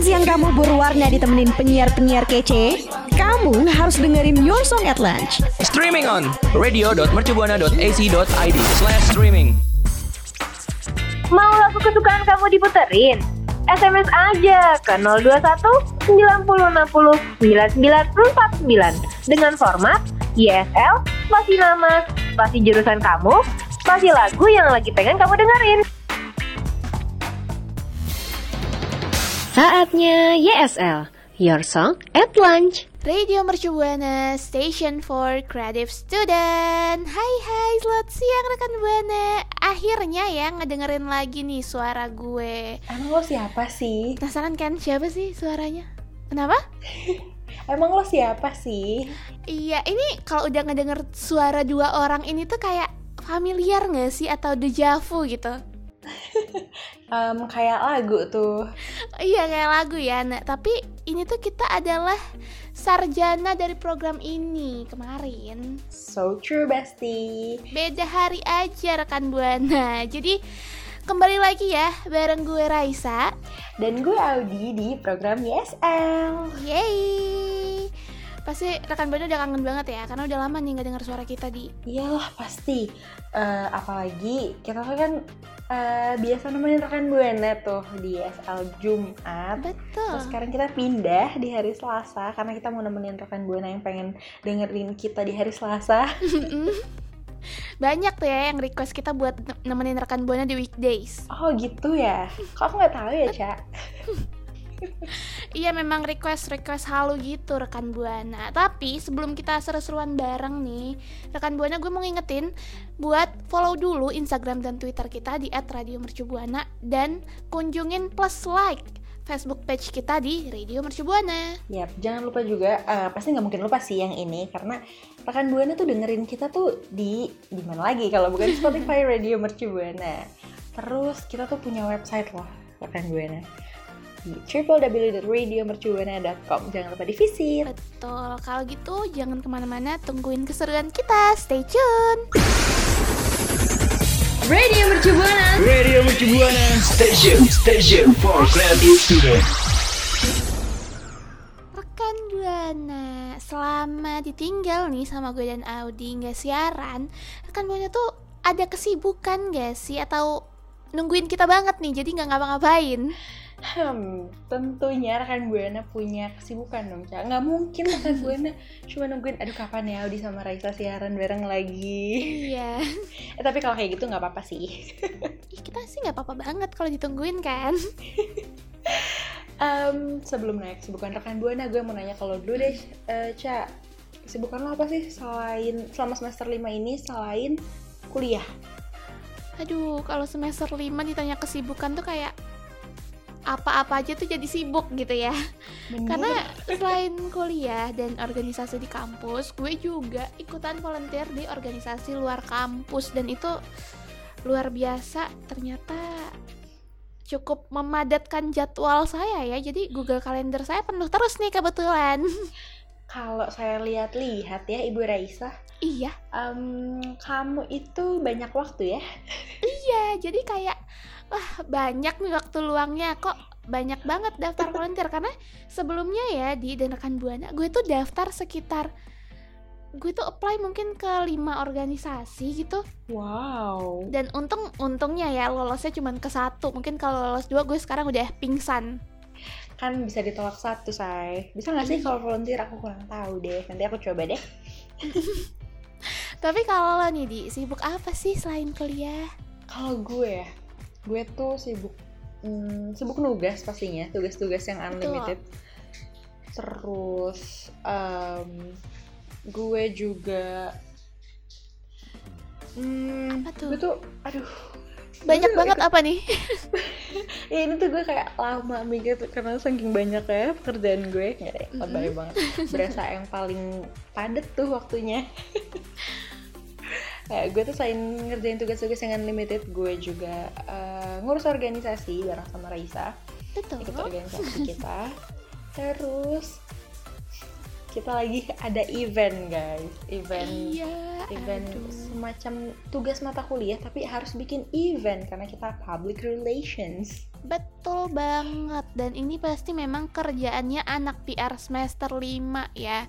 Makan siang kamu berwarna ditemenin penyiar-penyiar kece? Kamu harus dengerin Your Song at Lunch. Streaming on radio.mercubuana.ac.id slash streaming. Mau lagu kesukaan kamu diputerin? SMS aja ke 021 9060 9949 dengan format YSL, spasi nama, spasi jurusan kamu, spasi lagu yang lagi pengen kamu dengerin. Saatnya YSL, Your Song at Lunch. Radio Mercu Buana, Station for Creative Student Hai hai, selamat siang rekan Buana Akhirnya ya ngedengerin lagi nih suara gue Emang lo siapa sih? Penasaran kan siapa sih suaranya? Kenapa? Emang lo siapa sih? Iya, ini kalau udah ngedenger suara dua orang ini tuh kayak familiar gak sih? Atau deja vu gitu? um, kayak lagu tuh. Iya kayak lagu ya nah, Tapi ini tuh kita adalah sarjana dari program ini kemarin. So true bestie. Beda hari aja rekan Buana. Jadi kembali lagi ya bareng gue Raisa. Dan gue Audi di program YSL Yeay. Pasti rekan Buana udah kangen banget ya Karena udah lama nih gak denger suara kita di. Iyalah pasti. Uh, Apalagi kita tuh kan uh, biasa nemenin rekan Buana tuh di YSL Jumat. Betul. Terus sekarang kita pindah di hari Selasa Karena kita mau nemenin rekan Buana yang pengen dengerin kita di hari Selasa. Banyak tuh ya yang request kita buat nemenin rekan Buana di weekdays. Oh gitu ya? Kok aku gak tahu ya Cak? Iya memang request-request halu gitu rekan Buana Tapi sebelum kita seru-seruan bareng nih Rekan Buana gue mau ngingetin Buat follow dulu Instagram dan Twitter kita di @radiomercubuana Dan kunjungin plus like Facebook page kita di Radio Mercubuana. Yap, jangan lupa juga, uh, pasti nggak mungkin lupa sih yang ini karena rekan buana tuh dengerin kita tuh di di mana lagi kalau bukan Spotify Radio Mercubuana. Terus kita tuh punya website loh rekan buana di www.radiomercubuana.com jangan lupa divisit betul kalau gitu jangan ke mana-mana tungguin keseruan kita. Stay tune. Radio Mercubuana Radio Mercubuana Station Station for Creative Student Rekan Buana Selama ditinggal nih sama gue dan Audi. Nggak siaran. Rekan Buana tuh ada kesibukan gak sih? Atau nungguin kita banget nih jadi nggak ngapa-ngapain Hmm, tentunya rekan Buana punya kesibukan dong, Cak. Nggak mungkin rekan Buana cuma nungguin, aduh kapan ya Audi sama Raisa siaran bareng lagi. Iya Eh, tapi kalau kayak gitu nggak apa-apa sih. Ih, Kita sih nggak apa-apa banget kalau ditungguin kan Em, sebelum naik kesibukan rekan Buana, gue mau nanya kalau dulu deh, eh, Cak. Kesibukan lo apa sih selain selama semester 5 ini selain kuliah? Aduh kalau semester 5 ditanya kesibukan tuh kayak apa-apa aja tuh jadi sibuk gitu ya Bener. Karena selain kuliah dan organisasi di kampus, gue juga ikutan volunteer di organisasi luar kampus dan itu luar biasa. Ternyata cukup memadatkan jadwal saya ya. Jadi Google Calendar saya penuh terus nih kebetulan. kalau saya lihat-lihat ya Ibu Raisa, iya, em, kamu itu banyak waktu ya? iya. Jadi kayak wah banyak nih waktu luangnya. Kok banyak banget daftar volunteer? Karena sebelumnya ya di dan rekan buana gue tuh daftar sekitar gue tuh apply mungkin ke lima organisasi gitu. Wow. dan untung untungnya ya lolosnya cuma ke satu. Mungkin kalau lolos dua gue sekarang udah pingsan. Kan bisa ditolak satu say. Bisa nggak sih kalau volunteer? Aku kurang tahu deh. Nanti aku coba deh. Tapi kalau lo nih di sibuk apa sih selain kuliah? Kalau gue ya gue tuh sibuk hmm, sibuk nugas pastinya tugas-tugas yang unlimited. Terus em, gue juga hmm, Apa tuh? gue tuh aduh. Banyak banget ikut- apa nih? Ya ini tuh gue kayak lama mikir tuh, karena saking banyak ya pekerjaan gue nggak deh lebay banget. Berasa yang paling padet tuh waktunya ya gue tuh selain ngerjain tugas-tugas yang unlimited gue juga eh, ngurus organisasi bareng sama Raisa. Betul. Ikut organisasi kita. Terus kita lagi ada event guys. Event iya event aduh. semacam tugas mata kuliah tapi harus bikin event karena kita public relations. Betul banget. Dan ini pasti memang kerjaannya anak PR semester 5 ya.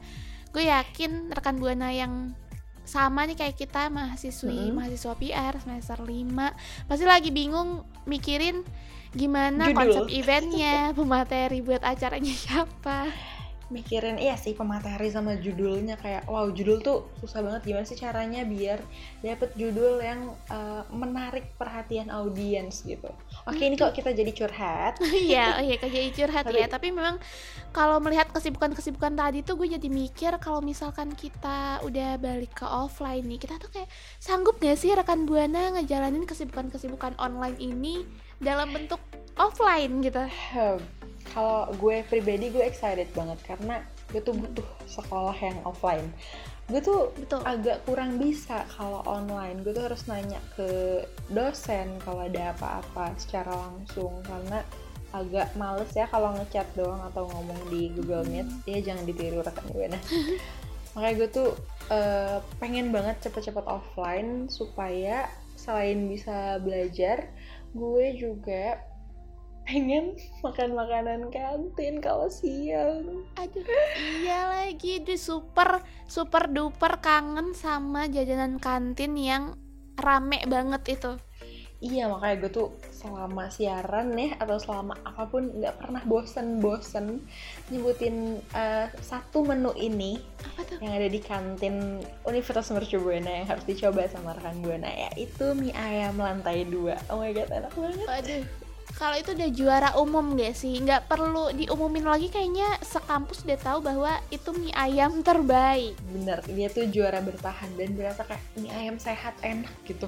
Gue yakin rekan Buana yang sama nih kayak kita mahasiswi Mm-mm. mahasiswa PR semester 5 pasti lagi bingung mikirin gimana Judul. konsep eventnya, pemateri buat acaranya siapa. mikirin iya sih pemateri sama judulnya kayak wow judul tuh susah banget gimana sih caranya biar dapet judul yang uh, menarik perhatian audiens gitu oke ini kok kita jadi curhat Iya, oh iya kayak jadi curhat ya. Tapi memang kalau melihat kesibukan-kesibukan tadi tuh gue jadi mikir kalau misalkan kita udah balik ke offline nih, kita tuh kayak sanggup gak sih rekan buana ngejalanin kesibukan-kesibukan online ini dalam bentuk offline gitu? Kalau gue pribadi gue excited banget karena gue tuh butuh sekolah yang offline gue tuh Betul. agak kurang bisa kalau online. Gue tuh harus nanya ke dosen kalau ada apa-apa secara langsung. Karena agak males ya kalau ngechat doang atau ngomong di Google Meet. Ya jangan ditiru rekan gue nah makanya gue tuh eh, pengen banget cepet-cepet offline supaya selain bisa belajar gue juga pengen makan makanan kantin kalau siang. Aduh, iya lagi. Di super super duper kangen sama jajanan kantin yang rame banget itu. Iya makanya gue tuh selama siaran ya atau selama apa pun nggak pernah bosen-bosen nyebutin eh, satu menu ini Apa tuh? yang ada di kantin Universitas Mercu Buana yang harus dicoba sama rekan Buana ya itu mie ayam lantai dua. Oh my god enak banget. Aduh, kalau itu udah juara umum gak sih? Nggak perlu diumumin lagi kayaknya sekampus udah tahu bahwa itu mie ayam terbaik. bener dia tuh juara bertahan dan berasa kayak mie ayam sehat enak gitu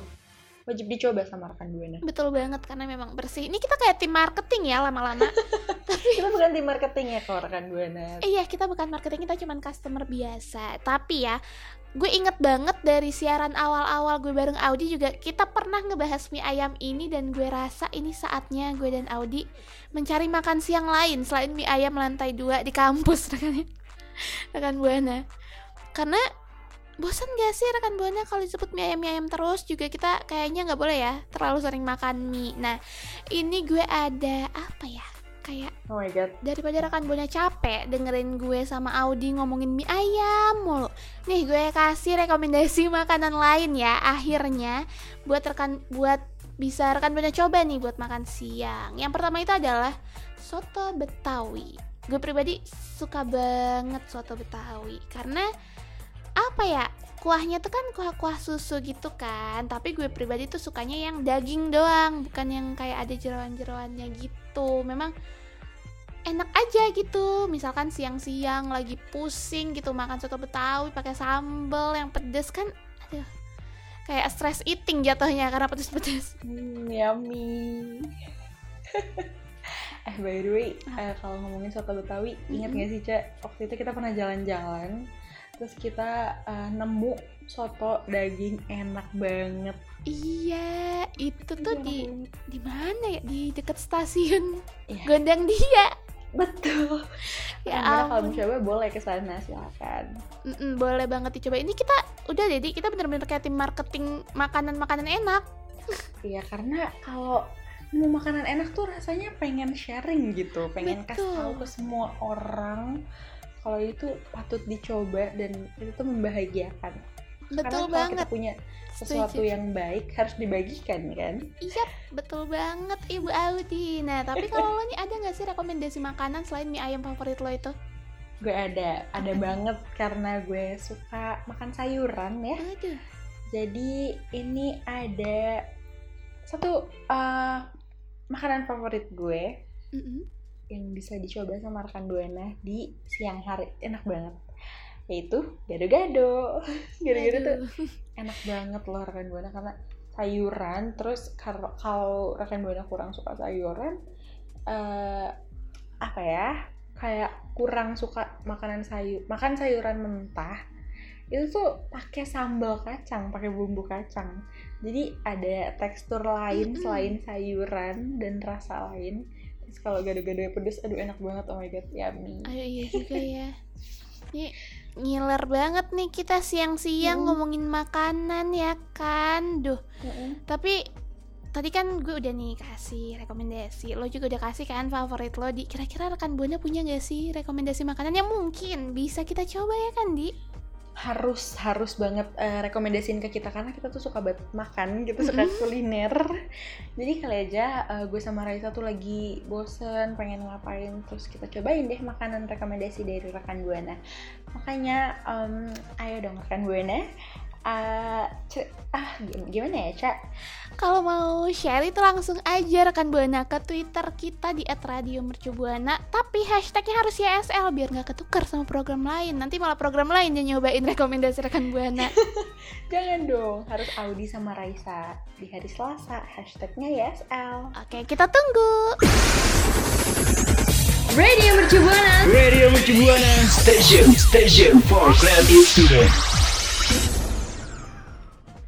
wajib dicoba sama rekan Buana Betul banget karena memang bersih. Ini kita kayak tim marketing ya lama-lama. kita bukan tim marketing ya kalau rekan Buana iya, kita bukan marketing, kita cuman customer biasa. Tapi ya, gue inget banget dari siaran awal-awal gue bareng Audi juga kita pernah ngebahas mie ayam ini dan gue rasa ini saatnya gue dan Audi mencari makan siang lain selain mie ayam lantai dua di kampus rekan rekan buana karena bosan gak sih rekan buana kalau disebut mie ayam mie ayam terus? Juga kita kayaknya nggak boleh ya terlalu sering makan mie. Nah ini gue ada apa ya? Kayak oh my god. daripada rekan buana capek dengerin gue sama Audi ngomongin mie ayam mulu. Nih gue kasih rekomendasi makanan lain ya akhirnya. Buat rekan buat bisa rekan buana coba nih buat makan siang. Yang pertama itu adalah soto betawi. Gue pribadi suka banget soto betawi karena apa ya kuahnya tuh kan kuah-kuah susu gitu kan tapi gue pribadi tuh sukanya yang daging doang bukan yang kayak ada jeroan-jeroannya gitu memang enak aja gitu misalkan siang-siang lagi pusing gitu makan soto betawi pakai sambal yang pedes kan aduh kayak stress eating jatuhnya karena pedes-pedes Hmm, yummy. eh by the way, eh, kalau ngomongin soto Betawi, ingat gak sih Cak? Waktu itu kita pernah jalan-jalan, terus kita eh, nemu soto daging enak banget. iya itu tuh Enak di di mana ya di dekat stasiun Iya. gondang dia Betul. ya Gimana kalau mencoba boleh ke sana silakan. Mm-mm, boleh banget dicoba ini kita udah jadi kita bener-bener kayak tim marketing makanan-makanan enak Iya karena kalau mau makanan enak tuh rasanya pengen sharing gitu, pengen kasih Betul. tahu ke semua orang kalau itu patut dicoba dan itu tuh membahagiakan. betul Karena kalau banget kita punya sesuatu Setuju. yang baik harus dibagikan kan Iya, betul banget Ibu Audi. Nah, tapi kalau lo nih ada nggak sih rekomendasi makanan selain mie ayam favorit lo itu? gue ada ada Apa banget karena gue suka makan sayuran ya Aduh, jadi ini ada satu eh, makanan favorit gue mm-mm. Yang bisa dicoba sama rekan buana di siang hari. Enak banget. Yaitu gado-gado. Gado-gado tuh enak banget loh rekan buana karena sayuran terus kalau kalau rekan buana kurang suka sayuran eh apa ya kayak kurang suka makanan sayur makan sayuran mentah itu tuh pakai sambal kacang pakai bumbu kacang. Jadi ada tekstur lain selain sayuran dan rasa lain terus kalau gado-gado pedes aduh enak banget oh my god yummy Aduh iya juga ya. Nih ngiler banget nih kita siang-siang Mm. ngomongin makanan ya kan. Duh, tapi tadi kan gue udah nih kasih rekomendasi. Lo juga udah kasih kan favorit lo di kira-kira rekan Buana punya gak sih rekomendasi makanan yang mungkin bisa kita coba ya kan, Di? Harus harus banget eh, rekomendasiin ke kita. Karena kita tuh suka banget makan gitu suka kuliner. Jadi kali aja eh, gue sama Raisa tuh lagi bosen pengen ngapain terus kita cobain deh makanan rekomendasi dari rekan Buana. Makanya em, ayo dong rekan Buana. Eh, ce- ah gim- gimana ya cak Kalau mau share itu langsung aja rekan Buana ke Twitter kita di @radiomercubuana, tapi hashtagnya harus YSL biar nggak ketukar sama program lain. Nanti malah program lain yang nyobain rekomendasi rekan Buana. jangan dong harus Audi sama Raisa di hari Selasa hashtagnya YSL Oke, kita tunggu. Radio Mercu Buana. Radio Mercu Buana Station Station for creative student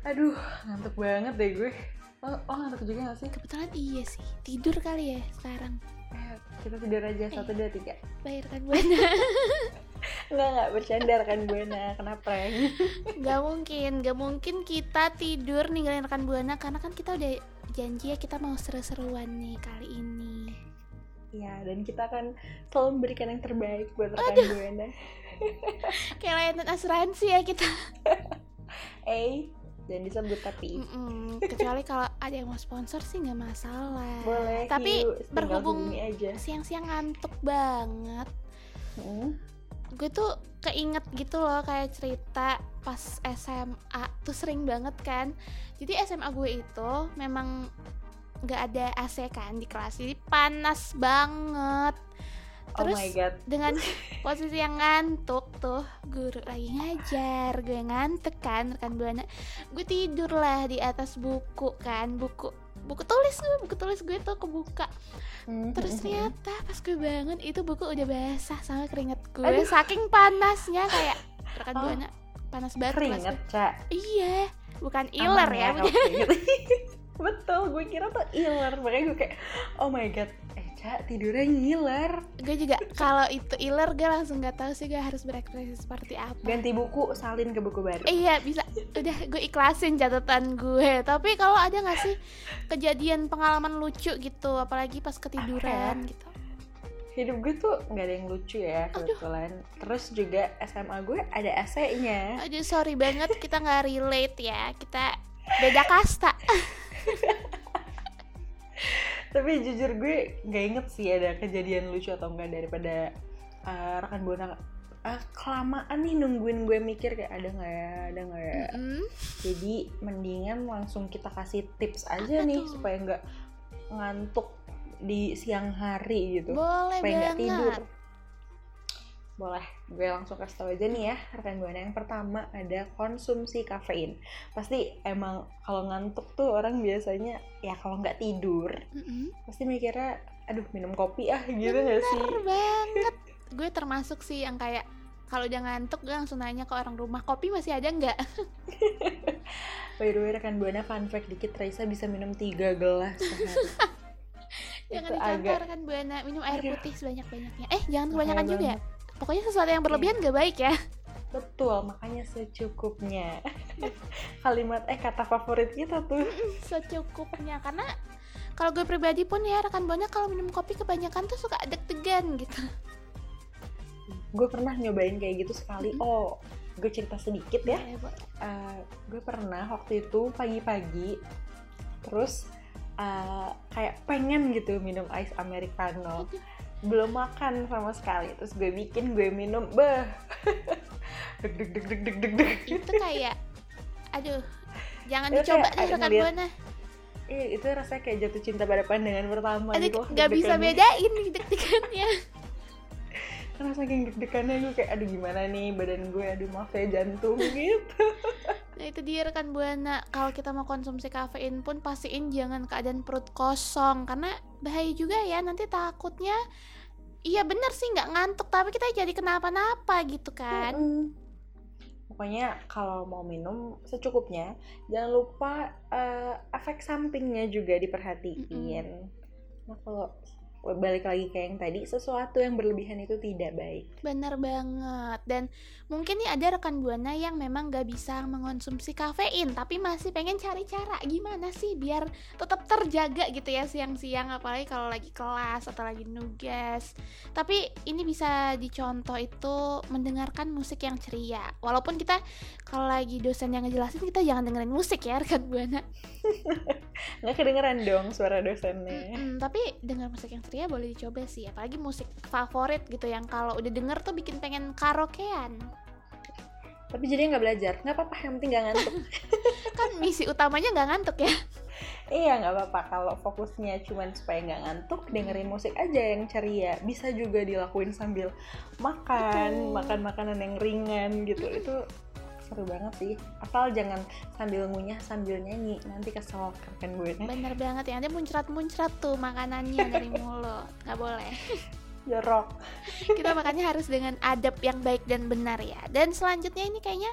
aduh ngantuk banget deh gue oh, oh ngantuk juga gak sih? Kebetulan iya sih, tidur kali ya sekarang. Eh, kita tidur aja. Satu dua tiga. Baik rekan Buana. Enggak, enggak bercanda rekan Buana, kena prank. Gak mungkin, gak mungkin kita tidur ninggalin rekan Buana karena kan kita udah janji ya kita mau seru-seruan nih kali ini. Ya, dan kita akan selalu memberikan yang terbaik buat rekan Buana. Kayak layanan asuransi ya kita. Eh, jangan disebut tapi kecuali kalau ada yang mau sponsor sih nggak masalah. Boleh, Tapi yuk, berhubung siang-siang ngantuk banget, Hmm, gue tuh keinget gitu loh kayak cerita pas SMA tuh sering banget kan. Jadi SMA gue itu memang nggak ada AC kan di kelas, jadi panas banget. Oh Terus my god dengan posisi yang ngantuk tuh guru lagi ngajar gue ngantuk kan rekan buana gue tidur lah di atas buku kan buku buku tulis gue buku tulis gue tuh kebuka Hmm, terus hmm, hmm. ternyata pas gue bangun itu buku udah basah sama keringet gue Aduh. saking panasnya kayak rekan Oh. buana panas banget Keringet. Cak iya bukan Aman iler ya keringet. Betul, gue kira tuh iler. Makanya gue kayak, oh my god. Eh, Cak, tidurnya ngiler. Gue juga kalau itu iler gue langsung nggak tahu sih gue harus berekspresi seperti apa. Ganti buku, salin ke buku baru. Iya bisa. Udah gue ikhlasin catatan gue. Tapi kalau ada nggak sih kejadian pengalaman lucu gitu apalagi pas ketiduran gitu? Hidup gue tuh nggak ada yang lucu ya kebetulan. Terus juga SMA gue ada AC-nya aduh sorry banget kita nggak relate ya. Kita beda kasta tapi jujur gue nggak inget sih ada kejadian lucu atau enggak daripada uh, rekan buana uh, kelamaan nih nungguin gue mikir kayak ada nggak ya? Ada nggak ya? Mm-mm. jadi mendingan langsung kita kasih tips aja Apa nih tuh? supaya nggak ngantuk di siang hari gitu. Boleh supaya nggak tidur boleh gue langsung kasih tau aja nih ya rekan buana yang pertama ada konsumsi kafein. Pasti emang kalau ngantuk tuh orang biasanya ya kalau nggak tidur Mm-mm. pasti mikirnya aduh minum kopi ah gitu gak sih. Bener banget. Gue termasuk sih yang kayak kalau udah ngantuk gue langsung nanya ke orang rumah kopi masih ada nggak? By the way rekan buana fun fact dikit Raisa bisa minum tiga gelas sehari. Jangan dicontoh agak kan buana. Minum air putih sebanyak banyaknya eh jangan kebanyakan juga banget. Pokoknya sesuatu yang berlebihan gak baik ya. Betul makanya secukupnya. Kalimat eh kata favorit kita tuh. Secukupnya karena kalau gue pribadi pun ya rekan buana kalau minum kopi kebanyakan tuh suka deg-degan gitu. Gue pernah nyobain kayak gitu sekali. Oh gue cerita sedikit ya. Boleh, boleh. Eh, gue pernah waktu itu pagi-pagi terus eh, kayak pengen gitu minum ice americano belum makan sama sekali. Terus gue bikin gue minum beh. Deg deg deg deg deg deg deg. Itu kayak aduh jangan Itu dicoba kayak deh rekan buana. Ih, itu rasanya kayak jatuh cinta pada pandangan pertama aduh gitu nggak bisa bedain deg-degannya. Karena saking deg-degannya gue kayak aduh gimana nih badan gue? Aduh maaf ya jantung gitu. Nah itu dia rekan buana. Kalau kita mau konsumsi kafein pun pastiin jangan keadaan perut kosong karena bahaya juga ya nanti takutnya iya bener sih nggak ngantuk tapi kita jadi kenapa-napa gitu kan. Mm-mm. pokoknya kalau mau minum secukupnya jangan lupa eh, efek sampingnya juga diperhatiin. Nah kalau balik lagi kayak yang tadi sesuatu yang berlebihan itu tidak baik. Bener banget. Dan mungkin nih ada rekan Buana yang memang gak bisa mengonsumsi kafein Tapi masih pengen cari cara gimana sih biar tetap terjaga gitu ya siang-siang Apalagi kalau lagi kelas atau lagi nugas. Tapi ini bisa dicontoh itu mendengarkan musik yang ceria. Walaupun kita kalau lagi dosen yang ngejelasin kita jangan dengerin musik ya rekan Buana. Nggak kedengeran dong suara dosennya. Mm-mm, Tapi denger musik yang ceria boleh dicoba sih Apalagi musik favorit gitu yang kalau udah denger tuh bikin pengen karaokean. Tapi jadi nggak belajar? Nggak apa-apa yang penting nggak ngantuk. Kan misi utamanya nggak ngantuk ya? Iya nggak apa-apa. Kalau fokusnya cuman supaya nggak ngantuk dengerin musik aja yang ceria. Bisa juga dilakuin sambil makan Betul. makan makanan yang ringan gitu. Itu seru banget sih. Asal jangan sambil ngunyah sambil nyanyi. Nanti kesel kan gue. Nih bener banget ya nanti muncrat-muncrat tuh makanannya dari mulut nggak boleh. Jorok kita makannya harus dengan adab yang baik dan benar ya. Dan selanjutnya ini kayaknya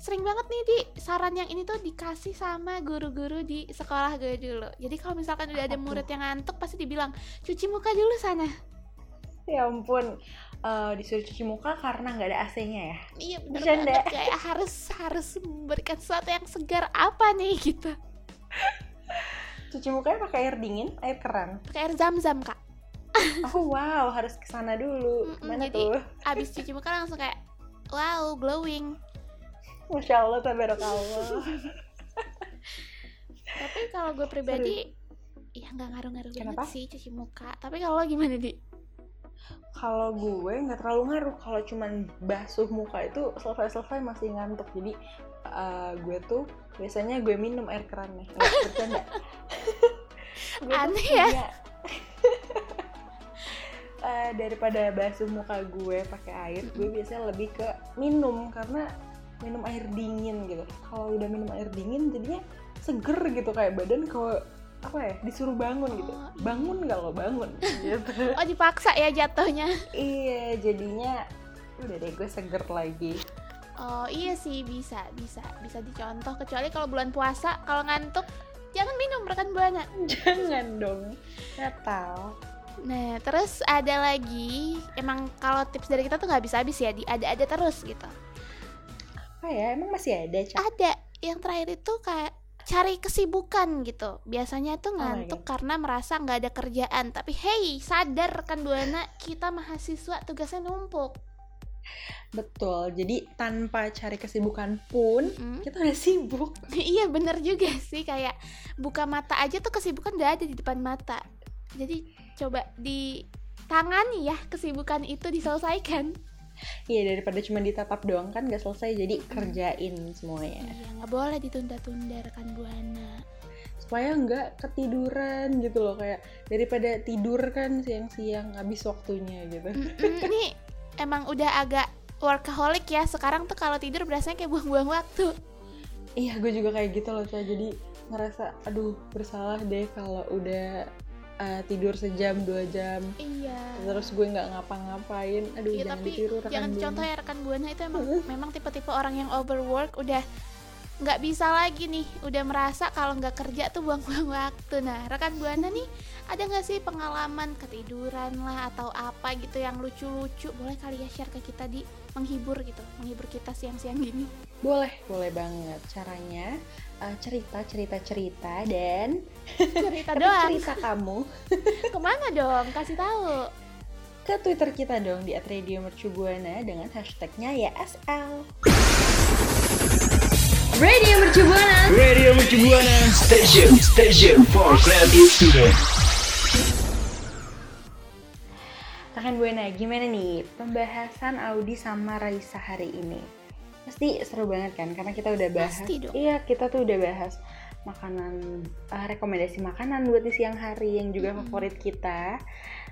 sering banget nih di saran yang ini tuh dikasih sama guru-guru di sekolah gue dulu. Jadi kalau misalkan udah ada murid yang ngantuk pasti dibilang cuci muka dulu sana. Ya ampun Eh, disuruh cuci muka karena nggak ada AC-nya ya? Iya bener Bercanda. banget. Kayak harus harus memberikan sesuatu yang segar apa nih gitu. Cuci mukanya pakai air dingin air keran? Pakai air zam-zam kak. Oh wow harus ke sana dulu. Mm-mm, mana jadi- tuh? abis cuci muka langsung kayak wow glowing. Masya allah tabarakallah tapi kalau gue pribadi ya nggak ngaruh-ngaruh banget sih cuci muka. Tapi kalau gimana di kalau gue nggak terlalu ngaruh kalau cuman basuh muka itu selesai-selesai masih ngantuk. Jadi eh, gue tuh biasanya gue minum air kerannya nggak bercanda. Gue Aneh ya. punya, eh, daripada basuh muka gue pakai air gue biasanya lebih ke minum karena minum air dingin gitu. Kalau udah minum air dingin jadinya seger gitu kayak badan. Kalau apa ya disuruh bangun gitu Oh, iya. bangun nggak lo bangun gitu oh dipaksa ya jatuhnya Iya, jadinya udah deh gue seger lagi. oh iya sih bisa bisa bisa dicontoh kecuali kalau bulan puasa kalau ngantuk jangan minum rekan buana Jangan dong, gatal. nah terus ada lagi emang kalau tips dari kita tuh nggak bisa habis ya di ada ada terus gitu Apa ya, emang masih ada, Cak? ada yang terakhir itu kayak cari kesibukan gitu. Biasanya tuh Oh ngantuk karena merasa nggak ada kerjaan. Tapi hey sadar rekan buana kita mahasiswa tugasnya numpuk. Betul, jadi tanpa cari kesibukan pun, Mm. kita udah sibuk. iya bener juga sih. Kayak buka mata aja tuh kesibukan udah ada di depan mata. Jadi coba ditangani ya kesibukan itu diselesaikan Iya, daripada cuma ditatap doang kan gak selesai, jadi kerjain semuanya. iya nggak boleh ditunda-tunda rekan buana Supaya nggak ketiduran gitu loh, kayak daripada tidur kan siang-siang habis waktunya gitu. Ini emang udah agak workaholic ya sekarang tuh kalau tidur berasanya kayak buang-buang waktu Iya, gue juga kayak gitu loh, Cak. Jadi ngerasa, aduh bersalah deh kalau udah uh, tidur sejam dua jam. Iya. Terus gue nggak ngapa-ngapain. Aduh Iya, jangan tapi ditiru rekan jangan Buana. dicontoh ya rekan buana itu emang memang tipe-tipe orang yang overwork udah nggak bisa lagi nih. Udah merasa kalau nggak kerja tuh buang-buang waktu. Nah rekan buana nih ada nggak sih pengalaman ketiduran lah atau apa gitu yang lucu-lucu? Boleh kali ya share ke kita di? Menghibur gitu menghibur kita siang-siang gini boleh boleh banget. Caranya uh, cerita cerita cerita dan cerita tapi doang. cerita kamu. Ke mana dong? Kasih tahu. Ke twitter kita dong di @radiomercubuana dengan hashtagnya ya YSL Radio Mercubuana. Radio Mercubuana. Station Station for creative student Rekan Buana, gimana nih pembahasan Audi sama Raisa hari ini? Pasti seru banget kan, karena kita udah bahas. Pasti dong. Iya, kita tuh udah bahas makanan, eh, rekomendasi makanan buat di siang hari yang juga Mm-mm. favorit kita.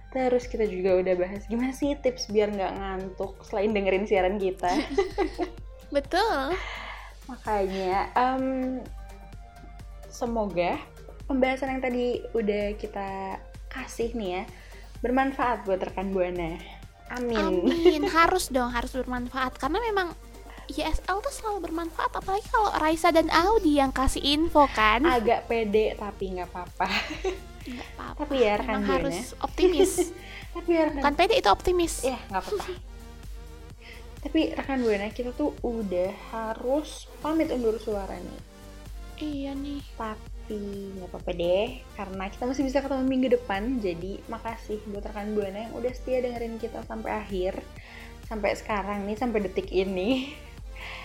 Terus kita juga udah bahas gimana sih tips biar nggak ngantuk selain dengerin siaran kita. betul Makanya, em, semoga pembahasan yang tadi udah kita kasih nih ya bermanfaat buat rekan buana. Amin. amin harus dong harus bermanfaat karena memang YSL tuh selalu bermanfaat apalagi kalau Raisa dan Audi yang kasih info kan Agak pede tapi nggak apa-apa. Nggak apa-apa. Tapi ya rekan harus optimis tapi ya rekan bukan pede itu optimis ya nggak apa-apa. tapi rekan buana kita tuh udah harus pamit undur suara nih. iya nih Tapi nggak apa-apa deh, karena kita masih bisa ketemu minggu depan. Jadi makasih buat rekan buana yang udah setia dengerin kita sampai akhir, sampai sekarang nih, sampai detik ini.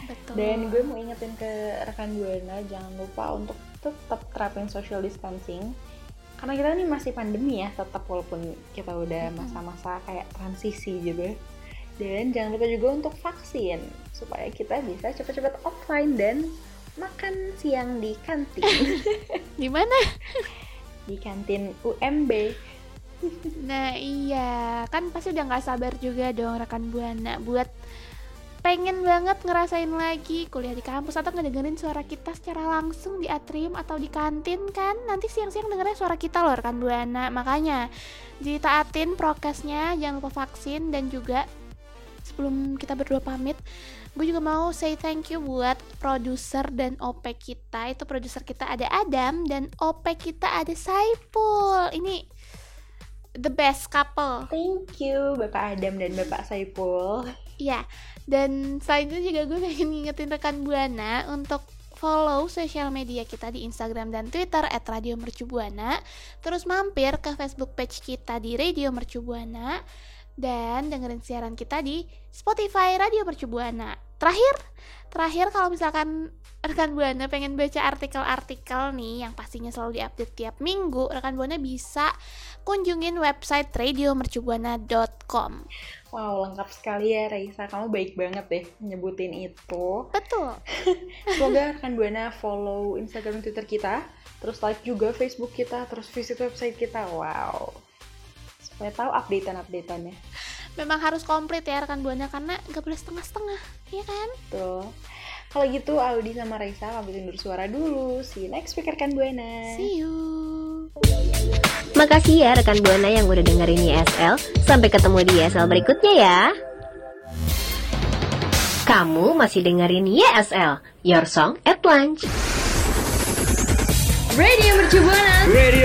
Betul Dan gue mau ingetin ke rekan buana jangan lupa untuk tetap terapin social distancing. Karena kita nih masih pandemi ya, tetap walaupun kita udah masa-masa kayak transisi gitu. Dan jangan lupa juga untuk vaksin supaya kita bisa cepat-cepat offline dan makan siang di kantin. di mana di kantin UMB. Nah iya, kan pasti udah nggak sabar juga dong rekan Buana buat pengen banget ngerasain lagi. Kuliah di kampus atau ngedengerin suara kita secara langsung di atrium atau di kantin kan? Nanti siang-siang dengerin suara kita loh rekan Buana. Makanya ditaatin prokesnya jangan lupa vaksin dan juga sebelum kita berdua pamit gue juga mau say thank you buat produser dan OP kita. Itu produser kita ada Adam dan OP kita ada Saipul ini the best couple. Thank you Bapak Adam dan Bapak Saipul. Iya, dan selain itu juga gue pengen ngingetin rekan Buana untuk follow sosial media kita di Instagram dan Twitter at Radio Mercubuana. Terus mampir ke Facebook page kita di Radio Mercubuana dan dengerin siaran kita di Spotify Radio Mercubuana. Terakhir, terakhir kalau misalkan rekan Buana pengen baca artikel-artikel nih yang pastinya selalu diupdate tiap minggu, rekan Buana bisa kunjungin website radiomercubuana.com. Wow, lengkap sekali ya Raisa. Kamu baik banget deh nyebutin itu. Betul. Semoga rekan Buana follow Instagram Twitter kita, terus like juga Facebook kita, terus visit website kita. Wow. Supaya tahu updatean-updateannya. Memang harus komplit ya rekan Buana karena nggak boleh setengah-setengah, ya kan? Tuh. Kalau gitu Audi sama Raisa pamit undur suara dulu. See you next week rekan Buana. See you. Makasih ya rekan Buana yang udah dengerin YSL. Sampai ketemu di YSL berikutnya ya. Kamu masih dengerin YSL, Your Song at Lunch. Radio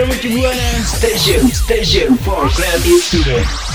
Mercu Buana Station Station for creative student